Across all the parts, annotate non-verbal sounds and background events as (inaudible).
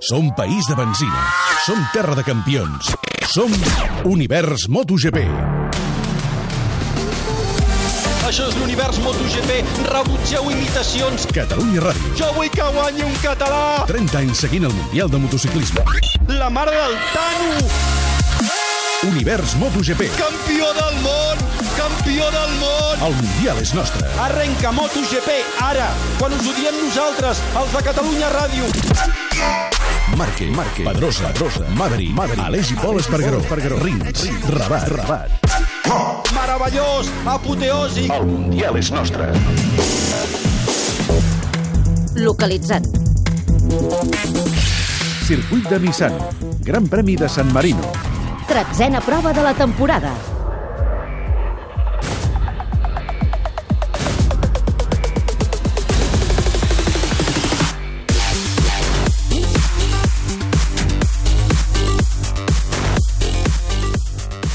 Som país de benzina. Som terra de campions. Som Univers MotoGP. Això és l'univers MotoGP. Rebutgeu imitacions. Catalunya Ràdio. Jo vull que guanyi un català. 30 anys seguint el Mundial de Motociclisme. La mare del Tano. Univers MotoGP. Campió del món. Campió del món. El Mundial és nostre. Arrenca MotoGP ara, quan us ho diem nosaltres, els de Catalunya Ràdio. Marque, Marque, Pedrosa, Pedrosa, Maverick, Maverick, Aleix i Pol Espargaró, Espargaró, Rins, Rabat, Rabat. Meravellós, apoteòsic. El Mundial és nostre. Localitzat. Circuit de Misano. Gran Premi de San Marino. Tretzena prova de la temporada.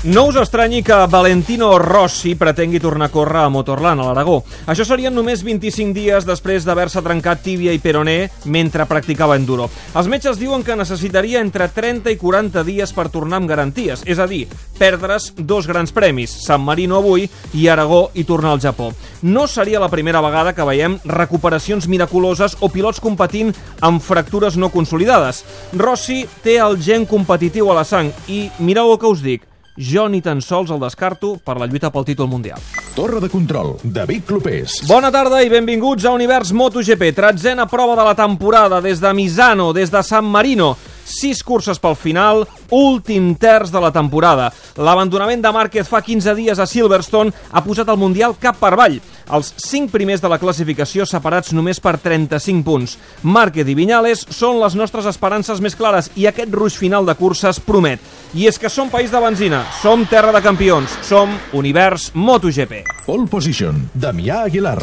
No us estranyi que Valentino Rossi pretengui tornar a córrer a Motorland, a l'Aragó. Això serien només 25 dies després d'haver-se trencat tíbia i peroné mentre practicava enduro. Els metges diuen que necessitaria entre 30 i 40 dies per tornar amb garanties, és a dir, perdre's dos grans premis, San Marino avui i Aragó i tornar al Japó. No seria la primera vegada que veiem recuperacions miraculoses o pilots competint amb fractures no consolidades. Rossi té el gen competitiu a la sang i mireu el que us dic, jo ni tan sols el descarto per la lluita pel títol mundial. Torre de control, David Clopés. Bona tarda i benvinguts a Univers MotoGP, tretzena prova de la temporada des de Misano, des de San Marino. Sis curses pel final, últim terç de la temporada. L'abandonament de Márquez fa 15 dies a Silverstone ha posat el Mundial cap per avall. Els cinc primers de la classificació separats només per 35 punts. Márquez i Viñales són les nostres esperances més clares i aquest ruix final de curses promet. I és que som país de benzina, som terra de campions, som Univers MotoGP. Pole position, Damià Aguilar.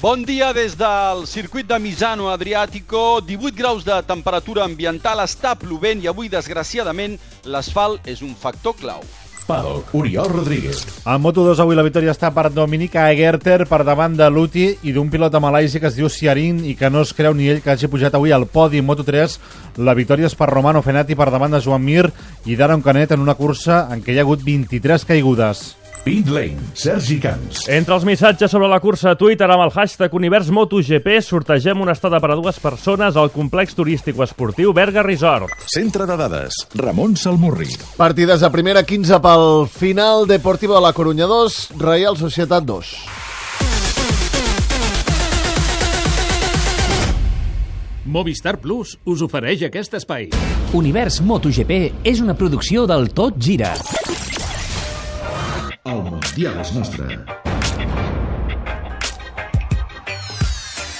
Bon dia des del circuit de Misano Adriàtico. 18 graus de temperatura ambiental, està plovent i avui, desgraciadament, l'asfalt és un factor clau. Paddock, Oriol Rodríguez. A Moto2 avui la victòria està per Dominic Egerter per davant de Luti i d'un pilot de Malàisia que es diu Ciarín i que no es creu ni ell que hagi pujat avui al podi Moto3. La victòria és per Romano Fenati per davant de Joan Mir i d'Aaron Canet en una cursa en què hi ha hagut 23 caigudes. Pit Lane, Sergi Camps. Entre els missatges sobre la cursa a Twitter amb el hashtag Univers MotoGP sortegem una estada per a dues persones al complex turístic o esportiu Berga Resort. Centre de dades, Ramon Salmurri. Partides de primera 15 pel final Deportivo de la Corunya 2, Real Societat 2. Movistar Plus us ofereix aquest espai. Univers MotoGP és una producció del Tot Gira. El Mundial és nostre.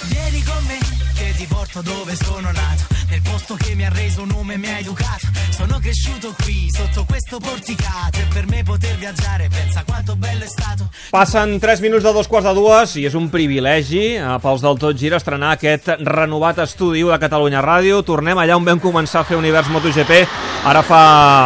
Vieni con me che ti porto dove sono nato Nel posto che mi ha reso nome e mi ha educato Sono cresciuto qui sotto questo porticato E per me poter viaggiare pensa quanto bello è stato Passen 3 minuts de dos quarts de dues i és un privilegi eh, pels del Tot Gira estrenar aquest renovat estudi de Catalunya Ràdio. Tornem allà on vam començar a fer Univers MotoGP ara fa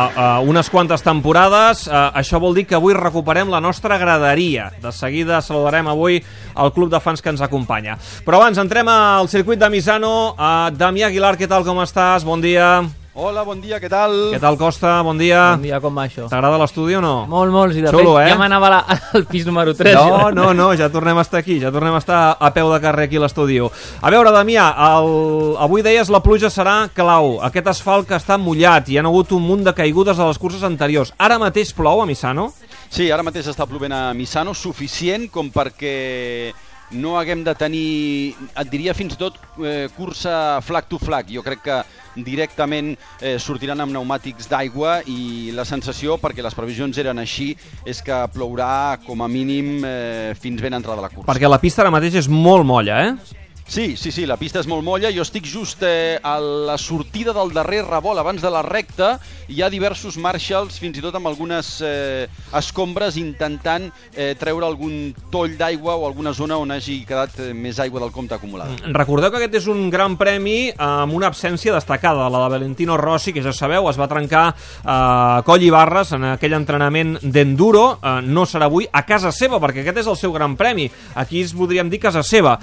eh, unes quantes temporades. Eh, això vol dir que avui recuperem la nostra graderia. De seguida saludarem avui el club de fans que ens acompanya. Però abans entrem al circuit de Misano. Eh, Damià Aguilar, què tal, com estàs? Bon dia. Hola, bon dia, què tal? Què tal, Costa? Bon dia. Bon dia, com va això? T'agrada l'estudi o no? Molt, molt, sí, de Xulo, fet, eh? ja m'anava al pis número 3. No, no, no, ja tornem a estar aquí, ja tornem a estar a peu de carrer aquí a l'estudi. A veure, Damià, el... avui deies la pluja serà clau. Aquest asfalt que està mullat, hi ha hagut un munt de caigudes a les curses anteriors. Ara mateix plou a Misano? Sí, ara mateix està plovent a Misano, suficient com perquè no haguem de tenir, et diria fins i tot, eh, cursa flag to flag. Jo crec que directament eh, sortiran amb pneumàtics d'aigua i la sensació, perquè les previsions eren així, és que plourà com a mínim eh, fins ben entrada la cursa. Perquè la pista ara mateix és molt molla, eh? Sí, sí, sí, la pista és molt molla. Jo estic just eh, a la sortida del darrer revolt abans de la recta. Hi ha diversos marshals, fins i tot amb algunes eh, escombres, intentant eh, treure algun toll d'aigua o alguna zona on hagi quedat eh, més aigua del compte acumulada. Recordeu que aquest és un gran premi amb una absència destacada, la de Valentino Rossi, que ja sabeu, es va trencar eh, Coll i Barres en aquell entrenament d'enduro. Eh, no serà avui a casa seva, perquè aquest és el seu gran premi. Aquí es podríem dir casa seva.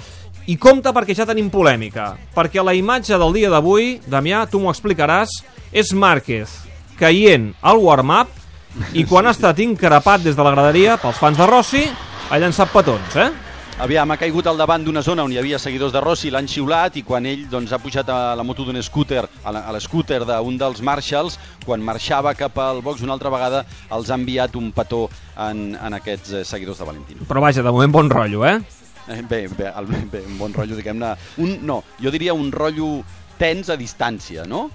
I compte perquè ja tenim polèmica. Perquè la imatge del dia d'avui, Damià, tu m'ho explicaràs, és Márquez caient al warm-up i quan ha estat increpat des de la graderia pels fans de Rossi, ha llançat petons, eh? Aviam, ha caigut al davant d'una zona on hi havia seguidors de Rossi, l'han xiulat i quan ell doncs, ha pujat a la moto d'un scooter, a l'escúter d'un dels Marshalls, quan marxava cap al box una altra vegada, els ha enviat un petó en, en aquests eh, seguidors de Valentino. Però vaja, de moment bon rotllo, eh? Eh, Bé, bé, el, bé un bon rotllo, diguem-ne. Un, no, jo diria un rotllo tens a distància, no?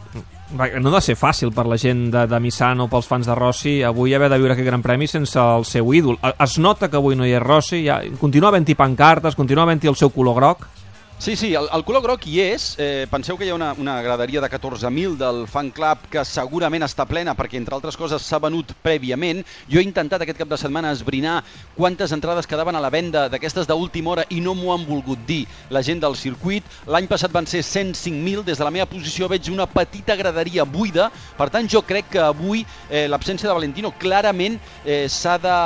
No ha de ser fàcil per la gent de, de Misano, pels fans de Rossi, avui haver de viure aquest gran premi sense el seu ídol. Es nota que avui no hi és Rossi, ja, continua havent-hi pancartes, continua havent-hi el seu color groc. Sí, sí, el, el color groc hi és. Eh, penseu que hi ha una, una graderia de 14.000 del fan club que segurament està plena perquè, entre altres coses, s'ha venut prèviament. Jo he intentat aquest cap de setmana esbrinar quantes entrades quedaven a la venda d'aquestes d'última hora i no m'ho han volgut dir la gent del circuit. L'any passat van ser 105.000. Des de la meva posició veig una petita graderia buida. Per tant, jo crec que avui eh, l'absència de Valentino clarament eh, s'ha de,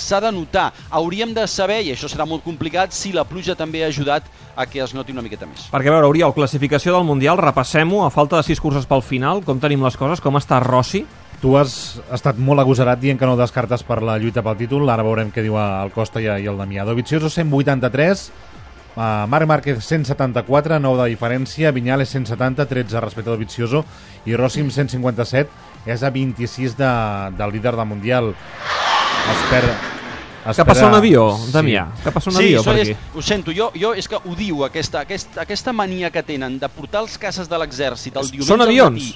de notar. Hauríem de saber, i això serà molt complicat, si la pluja també ha ajudat a que es noti una miqueta més. Perquè, a veure, Oriol, classificació del Mundial, repassem-ho, a falta de sis curses pel final, com tenim les coses, com està Rossi? Tu has estat molt agosarat dient que no descartes per la lluita pel títol, ara veurem què diu el Costa i, i el Damià. Dovizioso 183, uh, Marc Márquez 174, 9 de diferència, Viñales 170, 13 respecte a Dovizioso, i Rossi amb 157, és a 26 de, del líder del Mundial. Espera, Que passa un avió, Damià? Que passa un sí, avió per és, aquí? ho sento, jo, jo és que ho diu, aquesta, aquesta, aquesta mania que tenen de portar els caces de l'exèrcit el diumenge Són al avions? matí.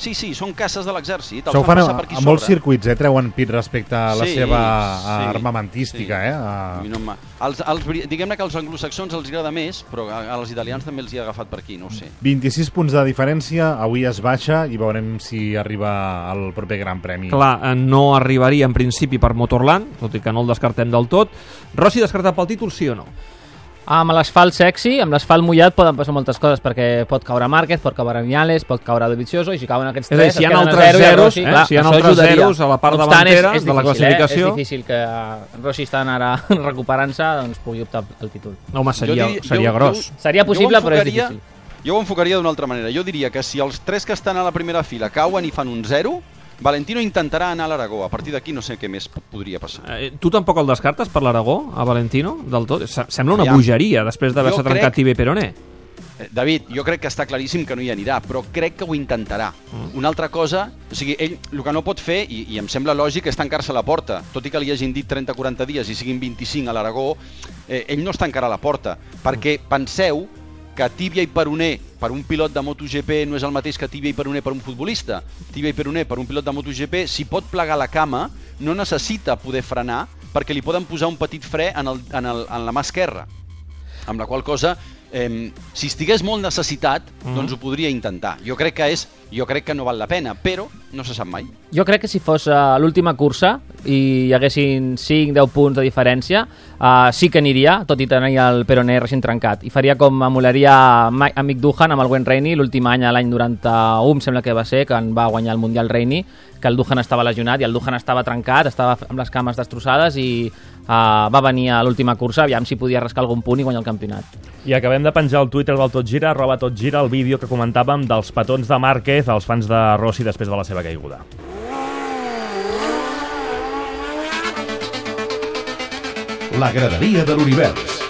Sí, sí, són caces de l'exèrcit, Això ho fan a, passar per aquí a molts circuits, eh? treuen pit respecte a la Sí, seva sí, eh, armamentística. Eh? I A... no, els, els, diguem-ne que als anglosaxons els agrada més, però a, als italians també els hi ha agafat per aquí, no ho sé. 26 punts de diferència, avui es baixa i veurem si arriba al proper Gran Premi. Clar, eh, no arribaria en principi per Motorland, tot i que no el descartem del tot. Rossi descartat pel títol, sí o no? Amb l'asfalt sexy, amb l'asfalt mullat poden passar moltes coses, perquè pot caure Márquez, pot caure Viñales, pot caure Dovizioso, i si cauen aquests És a dir, tres... si hi ha altres zero el zeros, Rossi, eh, clar, si hi ha altres ajudaria. zeros a la part No obstant, davantera és, és de la difícil, classificació. Eh? És difícil que eh, Rossi estant ara (laughs) recuperant-se doncs, pugui optar al títol. Home, seria, Jo diria- seria jo- gros. jo- Seria possible, però és difícil. Jo ho enfocaria d'una altra manera. Jo diria que si els tres que estan a la primera fila cauen i fan un 0, Valentino intentarà anar a l'Aragó. A partir d'aquí no sé què més podria passar. Eh, tu tampoc el descartes per l'Aragó, a Valentino, del tot? Se- Sembla una Aviam. bogeria, després d'haver-se Jo crec- trencat Tibé Peroné. Eh, David, jo crec que està claríssim que no hi anirà, però crec que ho intentarà. Mm. Una altra cosa, o sigui, ell el que no pot fer, i, i em sembla lògic, és tancar-se a la porta. Tot i que li hagin dit 30-40 dies i siguin 25 a l'Aragó, eh, ell no es tancarà la porta. Perquè penseu que Tíbia i Peroné per un pilot de MotoGP no és el mateix que Tíbia i Peroné per un futbolista. Tíbia i Peroné per un pilot de MotoGP, si pot plegar la cama, no necessita poder frenar perquè li poden posar un petit fre en, el, en, el, en la mà esquerra amb la qual cosa eh, si estigués molt necessitat, Mhm. doncs ho podria intentar. Jo crec que és, jo crec que no val la pena, però no se sap mai. Jo crec que si fos uh, l'última cursa i hi haguessin 5-10 punts de diferència, uh, sí que aniria, tot i tenir el peroné recent trencat. I faria com emularia Ma- amic Duhan amb el Gwen Rainey l'últim any, a l'any 91, em sembla que va ser, que en va guanyar el Mundial Rainey, que el Duhan estava lesionat i el Duhan estava trencat, estava amb les cames destrossades i uh, va venir a l'última cursa, aviam si podia rascar algun punt i guanyar el campionat. I acabem de penjar al Twitter del Tot Gira, arroba Tot Gira, el vídeo que comentàvem dels petons de Márquez als fans de Rossi després de la seva caiguda. La graderia de l'univers.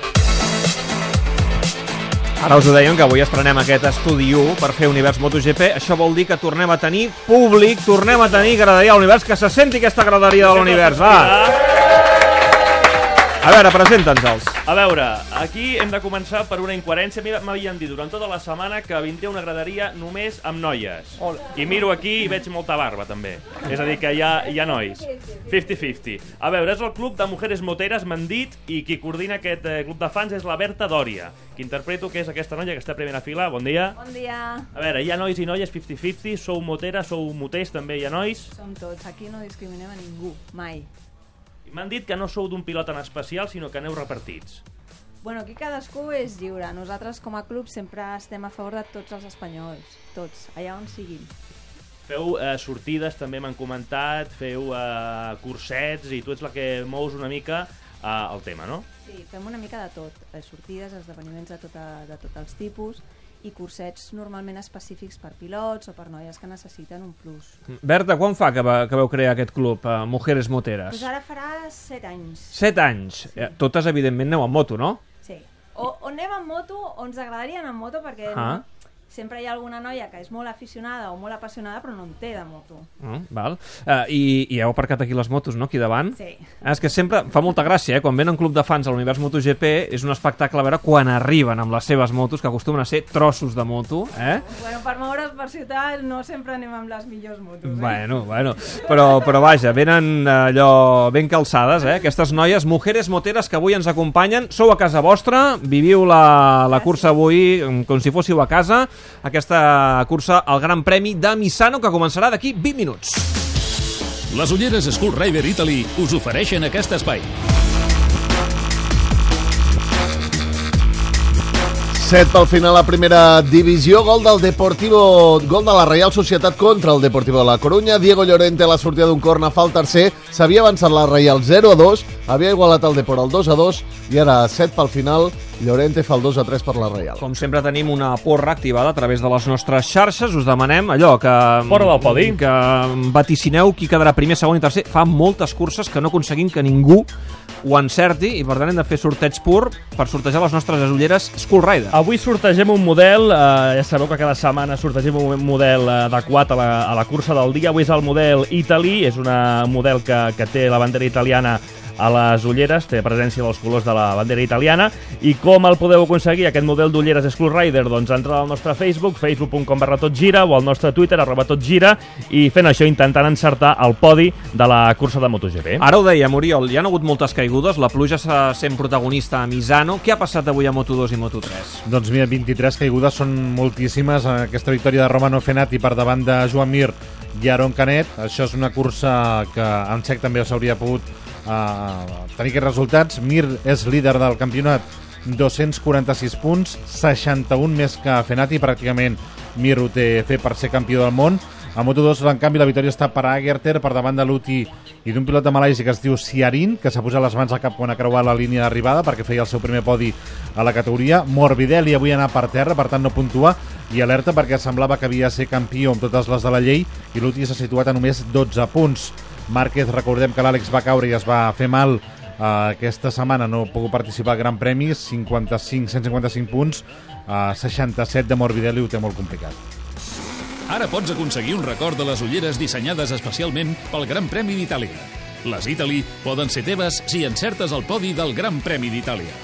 Ara us ho dèiem que avui estrenem aquest estudi 1 per fer Univers MotoGP. Això vol dir que tornem a tenir públic, tornem a tenir graderia de l'univers, que se senti aquesta graderia de l'univers, va! A veure, presenta'ns-els. A veure, aquí hem de començar per una incoherència. A mi M'havien dit durant tota la setmana que vindria una graderia només amb noies. I miro aquí i veig molta barba, també. És a dir, que hi ha, hi ha nois. 50-50. A veure, és el club de mujeres moteres, m'han dit, i qui coordina aquest eh, club de fans és la Berta Dòria, que interpreto que és aquesta noia que està a primera fila. Bon dia. Bon dia. A veure, hi ha nois i noies 50-50, sou moteres, sou moters, també hi ha nois. Som tots. Aquí no discriminem a ningú. Mai. I M'han dit que no sou d'un pilot en especial, sinó que aneu repartits. Bueno, aquí cadascú és lliure. Nosaltres, com a club, sempre estem a favor de tots els espanyols. Tots. Allà on siguin. Feu eh, sortides, també m'han comentat, feu eh, cursets, i tu ets la que mous una mica uh, el tema, no? Sí, fem una mica de tot. Eh, Sortides, esdeveniments de, tota, de tots els tipus i cursets normalment específics per pilots o per noies que necessiten un plus. Berta, quan fa que, va, que vau crear aquest club, uh, Mujeres Moteres? Pues ara farà 7 anys. Set anys. Eh, Totes, evidentment, aneu amb moto, no? Sí. O, o anem amb moto o ens agradaria anar amb moto perquè Ah. Sempre hi ha alguna noia que és molt aficionada o molt apassionada però no en té de moto. Mm, val. Uh, i, I heu aparcat aquí les motos, no?, aquí davant. Sí. Ah, és que sempre fa molta gràcia, eh? Quan venen club de fans a l'univers MotoGP és un espectacle a veure quan arriben amb les seves motos, que acostumen a ser trossos de moto, eh? Bueno, per moure's per ciutat no sempre anem amb les millors motos. Eh? Bueno, bueno, però, però vaja, venen eh, allò ben calçades, eh? Aquestes noies, mujeres moteres que avui ens acompanyen, sou a casa vostra, viviu la, la cursa avui mm, com si fóssiu a casa, aquesta cursa al Gran Premi de Misano, que començarà d'aquí 20 minuts. Les ulleres Skull Rider Italy us ofereixen aquest espai. 7 pel final a primera divisió, gol del Deportivo, gol de la Reial Societat contra el Deportivo de la Corunya, Diego Llorente a la sortida d'un corna fa el tercer, s'havia avançat la Reial 0 a 2, havia igualat el Deport al 2 a 2 i ara 7 pel final, Llorente fa el 2 a 3 per la Reial. Com sempre tenim una porra activada a través de les nostres xarxes, us demanem allò que... Fora del podi. Que vaticineu qui quedarà primer, segon i tercer. Fa moltes curses que no aconseguim que ningú ho encerti i per tant hem de fer sorteig pur per sortejar les nostres ulleres Skull Rider. Avui sortegem un model, eh, ja sabeu que cada setmana sortegem un model eh, adequat a la, a la cursa del dia. Avui és el model Italy, és un model que, que té la bandera italiana a les ulleres, té presència dels colors de la bandera italiana. I com el podeu aconseguir, aquest model d'ulleres Skull Rider? Doncs entra al nostre Facebook, facebook.com barra totgira, o al nostre Twitter, arroba totgira, i fent això intentant encertar el podi de la cursa de MotoGP. Ara ho deia, Oriol, hi ha hagut moltes caigudes, la pluja està sent protagonista a Misano. Què ha passat avui a Moto2 i Moto3? Doncs mira, 23 caigudes són moltíssimes. Aquesta victòria de Romano Fenati per davant de Joan Mir i Aaron Canet. Això és una cursa que en sec també s'hauria pogut uh, tenir aquests resultats. Mir és líder del campionat 246 punts, 61 més que Fenati, pràcticament Mir ho té fer per ser campió del món. A Moto2, en canvi, la victòria està per Agerter, per davant de Luti i d'un pilot de Malàisia que es diu Siarin, que s'ha posat les mans al cap quan ha creuat la línia d'arribada perquè feia el seu primer podi a la categoria. Morbidelli avui ha anat per terra, per tant no puntua, i alerta perquè semblava que havia de ser campió amb totes les de la llei i Luti s'ha situat a només 12 punts. Márquez, recordem que l'Àlex va caure i es va fer mal uh, aquesta setmana, no pogut participar al Gran Premi, 55, 155 punts, uh, 67 de Morbidelli ho té molt complicat. Ara pots aconseguir un record de les ulleres dissenyades especialment pel Gran Premi d'Itàlia. Les Italy poden ser teves si encertes el podi del Gran Premi d'Itàlia.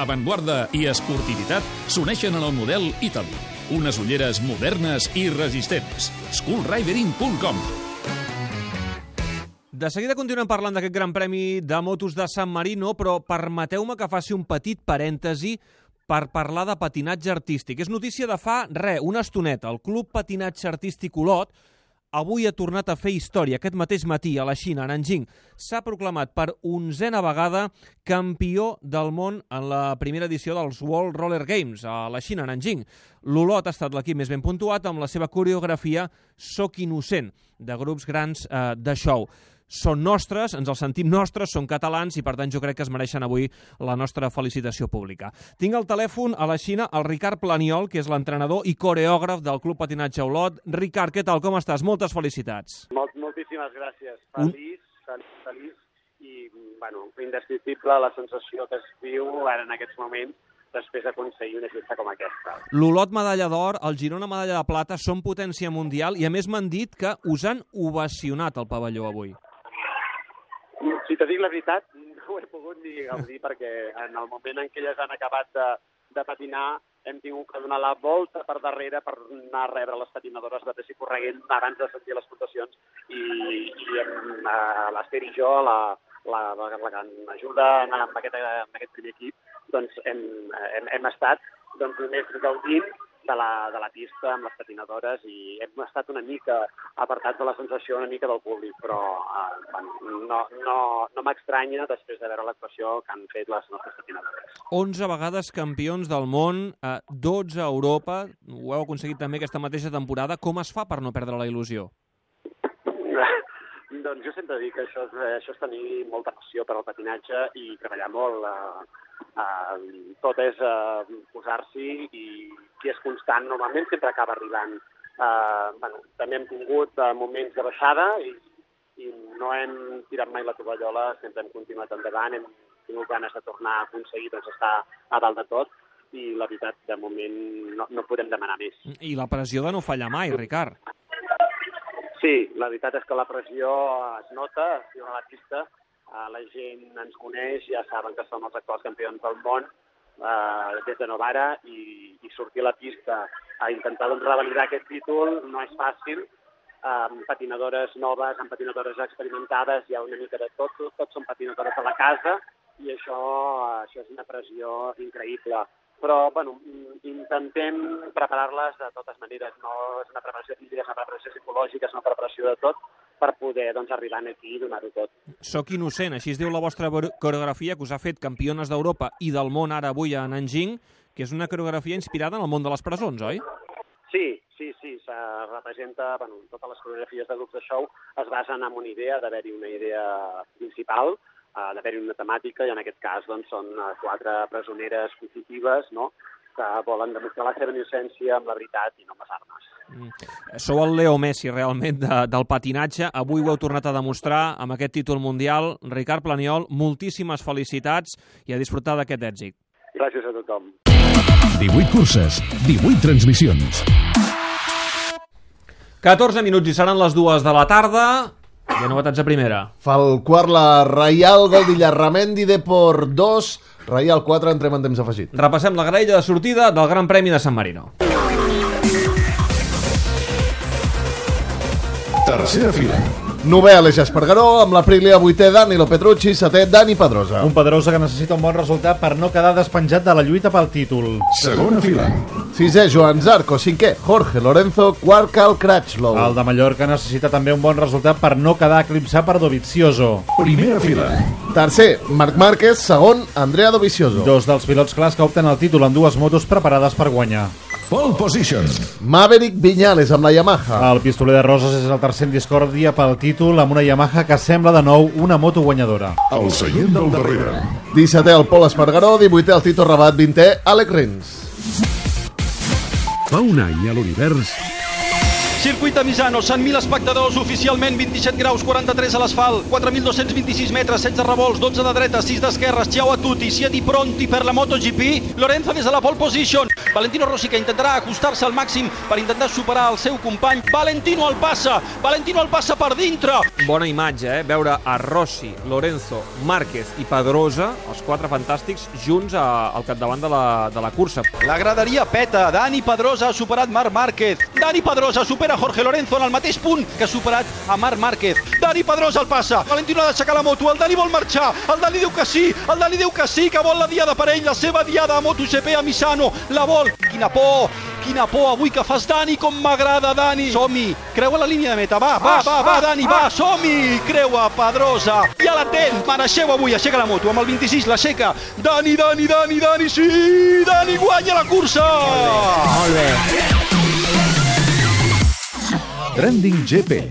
Avantguarda i esportivitat s'uneixen en el model Italy. Unes ulleres modernes i resistents. schoolridering.com De seguida continuem parlant d'aquest Gran Premi de motos de San Marino, però permeteu-me que faci un petit parèntesi per parlar de patinatge artístic. És notícia de fa, re, una estoneta. El Club Patinatge Artístic Olot avui ha tornat a fer història. Aquest mateix matí, a la Xina, a Nanjing, s'ha proclamat per onzena vegada campió del món en la primera edició dels World Roller Games, a la Xina, a Nanjing. L'Olot ha estat l'equip més ben puntuat amb la seva coreografia Soc innocent, de grups grans eh, de show són nostres, ens els sentim nostres, són catalans i per tant jo crec que es mereixen avui la nostra felicitació pública. Tinc al telèfon a la Xina el Ricard Planiol, que és l'entrenador i coreògraf del Club Patinatge Olot. Ricard, què tal, com estàs? Moltes felicitats. Molt, moltíssimes gràcies. Feliç, feliç, feliç i, bueno, indescriptible la sensació que es viu ara en aquests moments després d'aconseguir una festa com aquesta. L'Olot medalla d'or, el Girona medalla de plata, són potència mundial i a més m'han dit que us han ovacionat el pavelló avui. Si te dic la veritat, no he pogut ni gaudir perquè en el moment en què elles han acabat de, de patinar hem tingut que donar la volta per darrere per anar a rebre les patinadores de pressa i correguent abans de sentir les puntuacions. I, i hem, eh, l'Ester i jo, la, la, la, la que ens ajuda en, aquest, en aquest primer equip, doncs hem, hem, hem estat doncs, només gaudint de la, de la pista amb les patinadores i hem estat una mica apartats de la sensació una mica del públic, però eh, bueno, no, no, no m'estranya després de veure l'actuació que han fet les nostres patinadores. 11 vegades campions del món, eh, 12 a Europa, ho heu aconseguit també aquesta mateixa temporada. Com es fa per no perdre la il·lusió? Doncs jo sempre dic que això és, eh, això és tenir molta passió per al patinatge i treballar molt. Eh, eh, tot és eh, posar-s'hi i qui és constant normalment sempre acaba arribant. Eh, bueno, també hem tingut eh, moments de baixada i, i no hem tirat mai la tovallola, sempre hem continuat endavant, hem tingut ganes de tornar a aconseguir doncs, estar a dalt de tot i la veritat, de moment, no, no podem demanar més. I la pressió de no fallar mai, Ricard. Sí, la veritat és que la pressió es nota, si a la pista, eh, la gent ens coneix, ja saben que som els actuals campions del món eh, des de Novara i, i sortir a la pista a intentar doncs, revalidar aquest títol no és fàcil, amb patinadores noves, amb patinadores experimentades, hi ha una mica de tot, tots són patinadores de la casa i això, això és una pressió increïble. Però, bueno, intentem preparar-les de totes maneres. No és una preparació física, és una preparació psicològica, és una preparació de tot per poder doncs, arribar aquí i donar-ho tot. Soc innocent, així es diu la vostra coreografia que us ha fet campiones d'Europa i del món ara avui a Nanjing, que és una coreografia inspirada en el món de les presons, oi? Sí, sí, sí, se representa, bueno, totes les coreografies de grups de show es basen en una idea, d'haver-hi una idea principal, uh, d'haver-hi una temàtica, i en aquest cas doncs, són uh, quatre presoneres positives, no?, que volen demostrar la seva innocència amb la veritat i no amb les armes. Mm. Sou el Leo Messi, realment, de, del patinatge. Avui ho heu tornat a demostrar amb aquest títol mundial. Ricard Planiol, moltíssimes felicitats i a disfrutar d'aquest èxit. Gràcies a tothom. 18 curses, 18 transmissions. 14 minuts i seran les dues de la tarda. Hi ha novetats a primera. Fa el quart la Reial Gol d'Illarramendi Deport 2, Reial 4, entrem en temps afegit. Repassem la graella de sortida del Gran Premi de San Marino. Tercera fila. Nové Aleix Espargaró, amb la Prilia vuitè Danilo Petrucci, setè Dani Pedrosa. Un Pedrosa que necessita un bon resultat per no quedar despenjat de la lluita pel títol. Segona fila. Sisè Joan Zarco, cinquè Jorge Lorenzo, quart Cal Cratchlow. El de Mallorca necessita també un bon resultat per no quedar eclipsat per Dovizioso. Primera fila. Tercer, Marc Márquez, segon, Andrea Dovizioso. Dos dels pilots clars que opten el títol en dues motos preparades per guanyar. Pole position. Maverick Viñales amb la Yamaha. El pistoler de Roses és el tercer en discòrdia pel títol amb una Yamaha que sembla de nou una moto guanyadora. El seient del darrere. 17è el Pol Espargaró, 18è el Tito Rabat, 20è Alec Rins. Fa un any a l'univers Circuit de Misano, 100.000 espectadors, oficialment 27 graus, 43 a l'asfalt, 4.226 metres, 16 revolts, 12 de dreta, 6 d'esquerres, ciao a tutti, siedi pronti per la MotoGP, Lorenzo des de la pole position, Valentino Rossi que intentarà acostar-se al màxim per intentar superar el seu company, Valentino el passa, Valentino el passa per dintre. Bona imatge, eh? Veure a Rossi, Lorenzo, Márquez i Pedrosa, els quatre fantàstics, junts a, al capdavant de la, de la cursa. La graderia peta, Dani Pedrosa ha superat Marc Márquez, Dani Pedrosa supera Jorge Lorenzo en el mateix punt que ha superat a Marc Márquez. Dani Pedrosa el passa, Valentino ha d'aixecar la moto, el Dani vol marxar, el Dani diu que sí, el Dani diu que sí, que vol la diada per ell, la seva diada a MotoGP a Misano, la vol. Quina por, quina por avui que fas, Dani, com m'agrada, Dani. Som-hi, creua la línia de meta, va, va, va, va, Dani, va, som-hi, creua Pedrosa. Ja la ten, mereixeu avui, aixeca la moto, amb el 26 l'aixeca. Dani, Dani, Dani, Dani, sí, Dani guanya la cursa. Molt bé. Trending GP.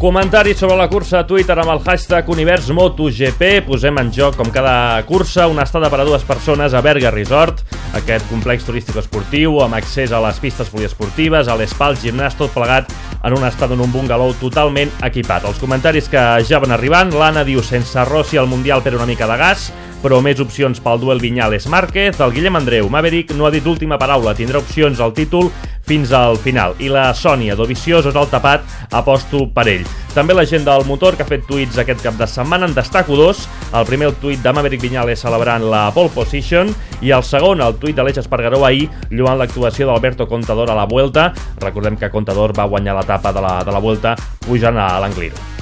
Comentaris sobre la cursa a Twitter amb el hashtag UniversMotoGP. Posem en joc, com cada cursa, una estada per a dues persones a Berga Resort, aquest complex turístic esportiu amb accés a les pistes poliesportives, a l'espal, gimnàs, tot plegat en un estat en un bungalow totalment equipat. Els comentaris que ja van arribant, l'Anna diu sense Rossi al Mundial per una mica de gas, però més opcions pel duel Vinyales Márquez. El Guillem Andreu, Maverick, no ha dit l'última paraula, tindrà opcions al títol fins al final. I la Sònia, Dovizioso és el tapat, aposto per ell. També la gent del motor que ha fet tuits aquest cap de setmana, en destaco dos. El primer, el tuit de Maverick Viñales celebrant la pole position, i el segon, el tuit d'Aleix Espargaró ahir, lluant l'actuació d'Alberto Contador a la Vuelta. Recordem que Contador va guanyar l'etapa de la, de la Vuelta pujant a l'Angliru.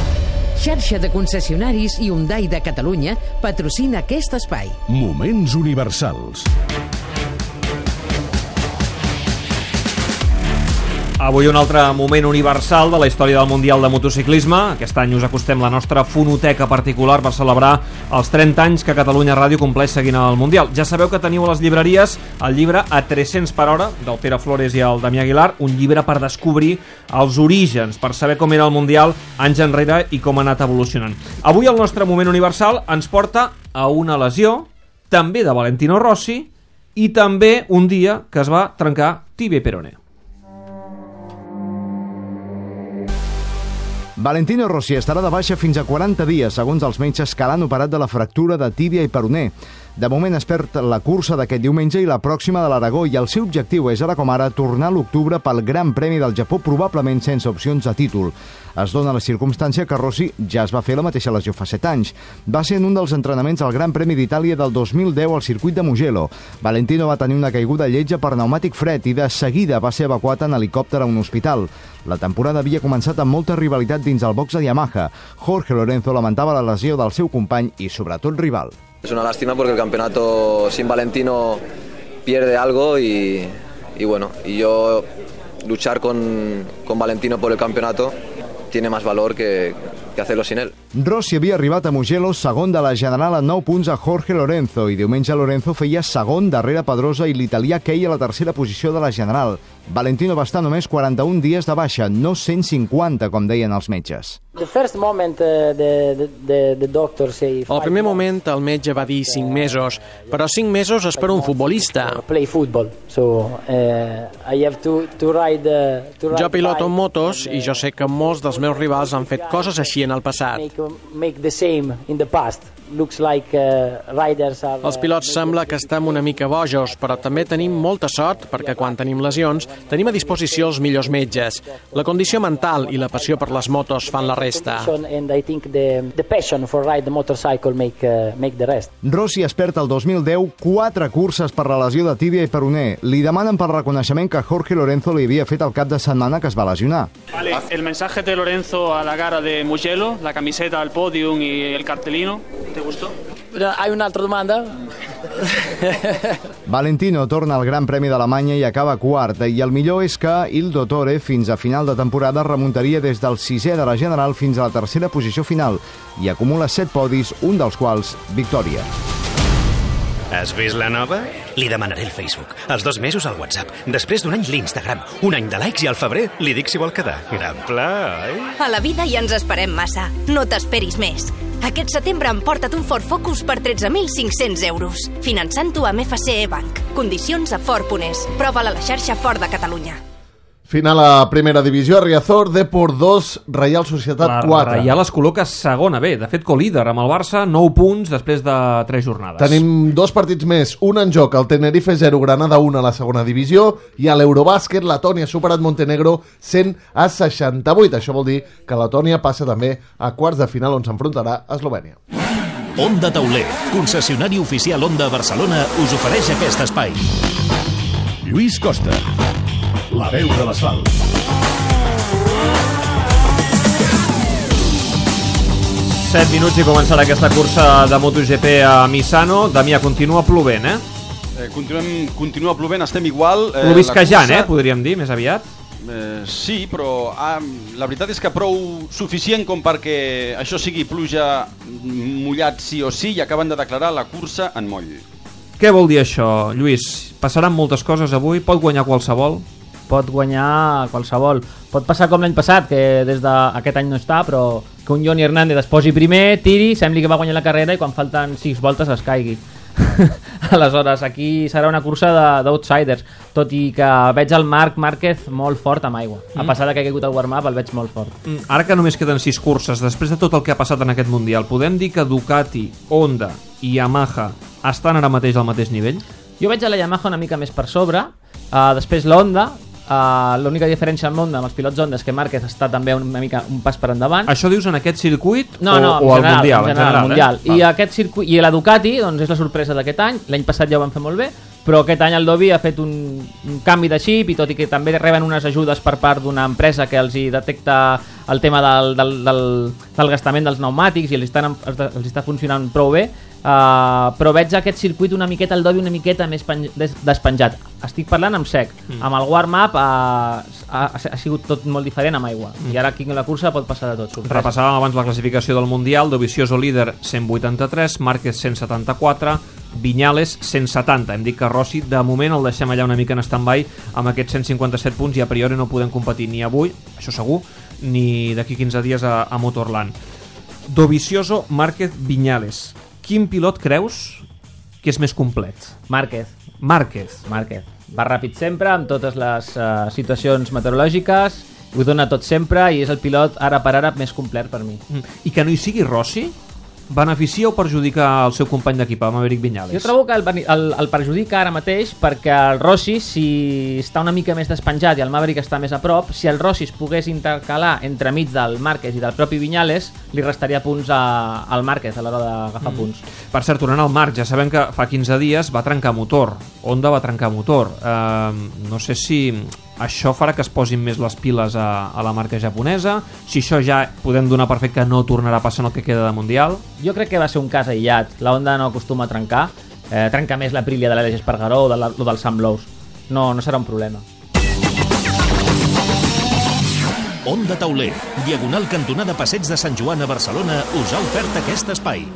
Xarxa de concessionaris Hyundai de Catalunya patrocina aquest espai. Moments universals. Avui un altre moment universal de la història del Mundial de Motociclisme. Aquest any us acostem la nostra fonoteca particular per celebrar els 30 anys que Catalunya Ràdio compleix seguint el Mundial. Ja sabeu que teniu a les llibreries el llibre A 300 per hora del Pere Flores i el Damià Aguilar, un llibre per descobrir els orígens, per saber com era el Mundial anys enrere i com ha anat evolucionant. Avui el nostre moment universal ens porta a una lesió, també de Valentino Rossi, i també un dia que es va trencar tibia i peroné. Valentino Rossi estarà de baixa fins a 40 dies, segons els metges que l'han operat de la fractura de tíbia i peroné. De moment es perd la cursa d'aquest diumenge i la pròxima de l'Aragó i el seu objectiu és ara com ara tornar a l'octubre pel Gran Premi del Japó, probablement sense opcions de títol. Es dona la circumstància que Rossi ja es va fer la mateixa lesió fa 7 anys. Va ser en un dels entrenaments al Gran Premi d'Itàlia del 2010 al circuit de Mugello. Valentino va tenir una caiguda lletja per pneumàtic fred i de seguida va ser evacuat en helicòpter a un hospital. La temporada havia començat amb molta rivalitat dins el box de Yamaha. Jorge Lorenzo lamentava la lesió del seu company i sobretot rival. Es una lástima porque el campeonato sin Valentino pierde algo y, y bueno, y yo luchar con, con Valentino por el campeonato tiene más valor que, que hacerlo sin él. Rossi havia arribat a Mugello segon de la general a 9 punts a Jorge Lorenzo i diumenge Lorenzo feia segon darrere Pedrosa i l'italià Kei a la tercera posició de la general. Valentino va estar només 41 dies de baixa, no 150, com deien els metges. The first moment uh, the, the, the doctor say Al primer moment el metge va dir 5 mesos, però 5 mesos és per un futbolista. play football. So I have to to ride to ride Jo piloto bike motos i jo sé que molts dels meus rivals han fet coses així en el passat. Looks like uh, riders are Els pilots sembla que estem una mica bojos, però també tenim molta sort perquè quan tenim lesions tenim a disposició els millors metges. La condició mental i la passió per les motos fan la resta. and I think the the passion for ride the motorcycle make uh, make the rest. Rossi es perd el 2010 quatre curses per la lesió de tíbia i peroné. Li demanen pel reconeixement que Jorge Lorenzo li havia fet el cap de setmana que es va lesionar. Vale, el mensaje de Lorenzo a la cara de Mugello, la camiseta, el podium y el cartelino, ¿te gustó? Hay una altra domanda? (laughs) Valentino torna al Gran Premi d'Alemanya i acaba quart, i el millor és que Il Dottore fins a final de temporada remuntaria des del sisè de la general fins a la tercera posició final i acumula set podis, un dels quals victòria. Has vist la nova? Li demanaré el Facebook. Els dos mesos al WhatsApp. Després d'un any l'Instagram. Un any de likes i al febrer li dic si vol quedar. Gran pla, oi? A la vida ja ens esperem massa. No t'esperis més. Aquest setembre emporta't un Ford Focus per 13.500 euros. Finançant-ho amb FCE Bank. Condicions a Ford.es. Prova-la a la xarxa Ford de Catalunya. Final a primera divisió, Riazor, Depor 2, Reial Societat La 4. Reial es col·loca segona, bé, de fet co-líder amb el Barça, 9 punts després de 3 jornades. Tenim dos partits més, un en joc, el Tenerife 0, Granada 1 a la segona divisió, i a l'Eurobàsquet Letònia ha superat Montenegro 100 a 68. Això vol dir que Letònia passa també a quarts de final on s'enfrontarà a Eslovènia. Onda Tauler, concessionari oficial Onda Barcelona, us ofereix aquest espai. Lluís Costa, la veu de l'asfalt. 7 minuts i començarà aquesta cursa de MotoGP a Misano. Damià, continua plovent, eh? Eh, continuem, continua plovent, estem igual. Eh, Plovisquejant, la eh? Podríem dir, més aviat. Eh, sí, però ah, la veritat és que prou suficient com perquè això sigui pluja mullat sí o sí i acaben de declarar la cursa en moll. Què vol dir això, Lluís? Passaran moltes coses avui? Pot guanyar qualsevol? Pot guanyar qualsevol. Pot passar com l'any passat, que des d'aquest any no està, però que un Johnny Hernández es posi primer, tiri, sembli que va guanyar la carrera i quan falten 6 voltes es caigui. (laughs) Aleshores, aquí serà una cursa de- d'outsiders, tot i que veig el Marc Márquez molt fort amb aigua. A Mm. pesar de que ha caigut el warm-up, el veig molt fort. Mm, Ara que només queden 6 curses, després de tot el que ha passat en aquest Mundial, podem dir que Ducati, Honda i Yamaha estan ara mateix al mateix nivell? Jo veig a la Yamaha una mica més per sobre, uh, després l'Honda, uh, l'única diferència amb l'Honda, amb els pilots Honda, és que Márquez està també una mica un pas per endavant. Això dius en aquest circuit No, o, no, o en al general, Mundial? en general, mundial. Eh? I aquest circuit, i la Ducati doncs, és la sorpresa d'aquest any. L'any passat ja ho van fer molt bé, però aquest any el Dobby ha fet un, un canvi de xip i tot i que també reben unes ajudes per part d'una empresa que els hi detecta el tema del, del, del, del gastament dels pneumàtics i els, estan, els està funcionant prou bé uh, però veig aquest circuit una miqueta el Dobby una miqueta més penj- des, despenjat estic parlant amb sec Mm. amb el warm-up uh, ha, ha sigut tot molt diferent amb aigua Mm. i ara aquí en la cursa pot passar de tot sorpresa. Repassàvem abans la classificació del Mundial, Dovizioso líder 183, Márquez 174, Viñales 170. Hem dit que Rossi de moment el deixem allà una mica en stand-by amb aquests 157 punts i a priori no podem competir ni avui, això segur, ni d'aquí 15 dies a, a Motorland. Dovizioso, Márquez, Viñales. Quin pilot creus que és més complet? Márquez. Márquez. Márquez. Va ràpid sempre, amb totes les uh, situacions meteorològiques, ho dona tot sempre i és el pilot ara per ara més complet per mi. Mm. I que no hi sigui Rossi? Beneficia o perjudica el seu company d'equip, el Maverick Viñales? Jo trobo que el, el, el perjudica ara mateix perquè el Rossi, si està una mica més despenjat i el Maverick està més a prop, si el Rossi es pogués intercalar entremig del Márquez i del propi Viñales, li restaria punts a, al Márquez a l'hora d'agafar mm. punts. Per cert, tornant al Marc, ja sabem que fa 15 dies va trencar motor. Honda va trencar motor. Uh, no sé si això farà que es posin més les piles a, a la marca japonesa, si això ja podem donar per fet que no tornarà a passar en el que queda de Mundial. Jo crec que va ser un cas aïllat. La Honda no acostuma a trencar. Eh, trenca més la Aprilia de l'Aleix Espargaró o de la, o del Sam Lowe's. No, no serà un problema. Onda Tauler, diagonal cantonada Passeig de Sant Joan a Barcelona, us ha ofert aquest espai.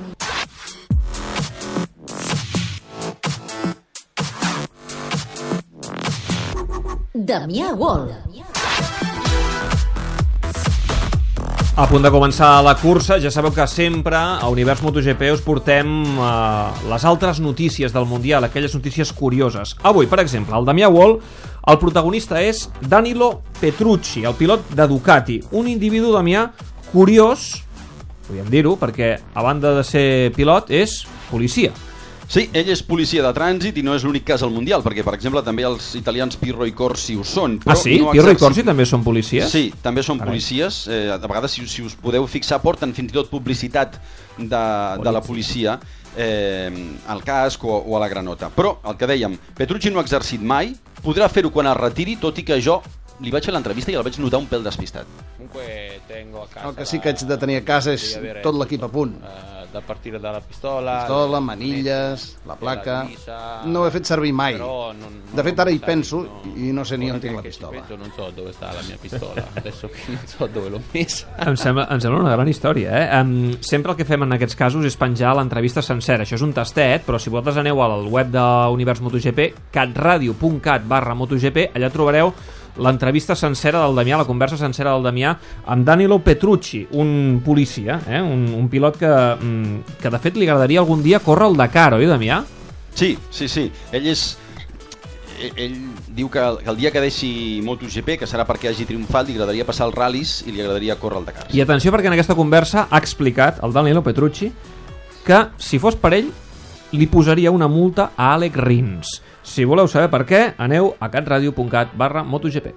Damià Wall. A punt de començar la cursa, ja sabeu que sempre a Univers MotoGP us portem eh, les altres notícies del Mundial, aquelles notícies curioses. Avui, per exemple, el Damià Wall, el protagonista és Danilo Petrucci, el pilot de Ducati, un individu, Damià, curiós, podríem dir-ho, perquè a banda de ser pilot és policia. Sí, ell és policia de trànsit i no és l'únic cas al Mundial, perquè, per exemple, també els italians Pirro i Corsi ho són. Ah, sí? no Pirro i Corsi també són policies? Sí, també són Carai. policies. Eh, de vegades, si, si us podeu fixar, porten fins i tot publicitat de, de la policia eh, al casc o, o a la granota. Però, el que dèiem, Petrucci no ha exercit mai, podrà fer-ho quan es retiri, tot i que jo li vaig fer l'entrevista i el vaig notar un pèl despistat. Comunque tengo a casa El que sí que haig de tenir a casa és tot l'equip a punt. Eh, da partire dalla pistola, Pistola, le manilles, la placa... divisa, No ho he fet servir mai. però non- De fet, ara hi penso no- i no sé ni on tinc la pistola. penso, non so dove sta la mia pistola, (laughs) adesso che non so dove l'ho messa. Em sembla, em sembla una gran història, eh? Um, sempre el que fem en aquests casos és penjar l'entrevista sencera. Això és un tastet, però si vosaltres aneu al web d'Univers MotoGP, catradio.cat barra MotoGP, allà trobareu l'entrevista sencera del Damià, la conversa sencera del Damià amb Danilo Petrucci, un policia, eh? un, un pilot que, mm, que de fet li agradaria algun dia córrer el Dakar, oi, Damià? Sí, sí, sí. Ell és... ell- Ell diu que el, que el dia que deixi MotoGP, que serà perquè hagi triomfat, li agradaria passar els ral·lis i li agradaria córrer el Dakar. I atenció perquè en aquesta conversa ha explicat el Danilo Petrucci que si fos per ell li posaria una multa a Alec Rins. Si voleu saber per què, aneu a catradio.cat barra MotoGP.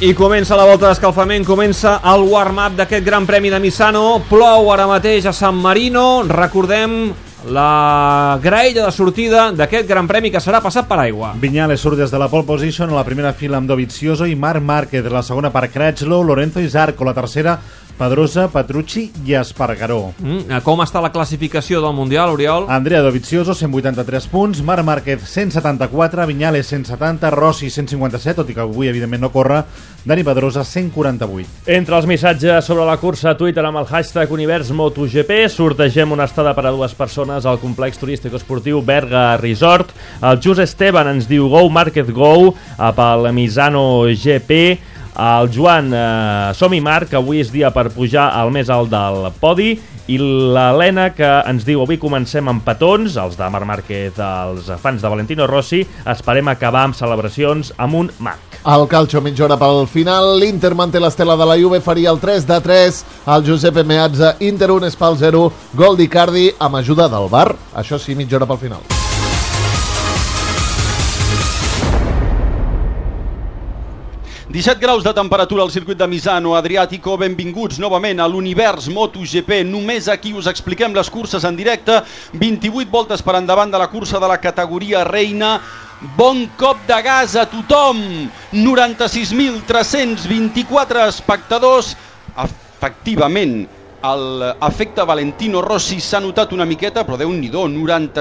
I comença la volta d'escalfament, comença el warm-up d'aquest Gran Premi de Misano. Plou ara mateix a San Marino. Recordem la graella de sortida d'aquest Gran Premi que serà passat per aigua. Viñales surt des de la pole position a la primera fila amb Dovizioso i Marc Márquez, la segona per Crutchlow, Lorenzo Isarco, la tercera Pedrosa, Petrucci i Espargaró. Mm, com està la classificació del Mundial, Oriol? Andrea Dovizioso, 183 punts, Marc Márquez, 174, Viñales, 170, Rossi, 157, tot i que avui, evidentment, no corre, Dani Pedrosa, 148. Entre els missatges sobre la cursa a Twitter amb el hashtag Univers MotoGP sortegem una estada per a dues persones al complex turístic esportiu Berga Resort. El Jus Esteban ens diu Go Márquez Go a pel Misano GP. El Joan eh, Som i Marc, avui és dia per pujar al més alt del podi I l'Helena, que ens diu avui comencem amb petons, els de Marc Márquez, els fans de Valentino Rossi, esperem acabar amb celebracions amb un Marc. Al calcio, mitja hora pel final. L'Inter manté l'estela de la Juve, faria el 3 de 3. El Giuseppe Meazza, Inter 1, Spal 0. Gol d'Icardi amb ajuda del VAR. Això sí, mitja hora pel final. – 17 graus de temperatura al circuit de Misano, Adriàtico, benvinguts novament a l'univers MotoGP. Només aquí us expliquem les curses en directe. 28 voltes per endavant de la cursa de la categoria reina. Bon cop de gas a tothom! 96.324 espectadors. Efectivament, l'efecte Valentino Rossi s'ha notat una miqueta, però déu nhi 90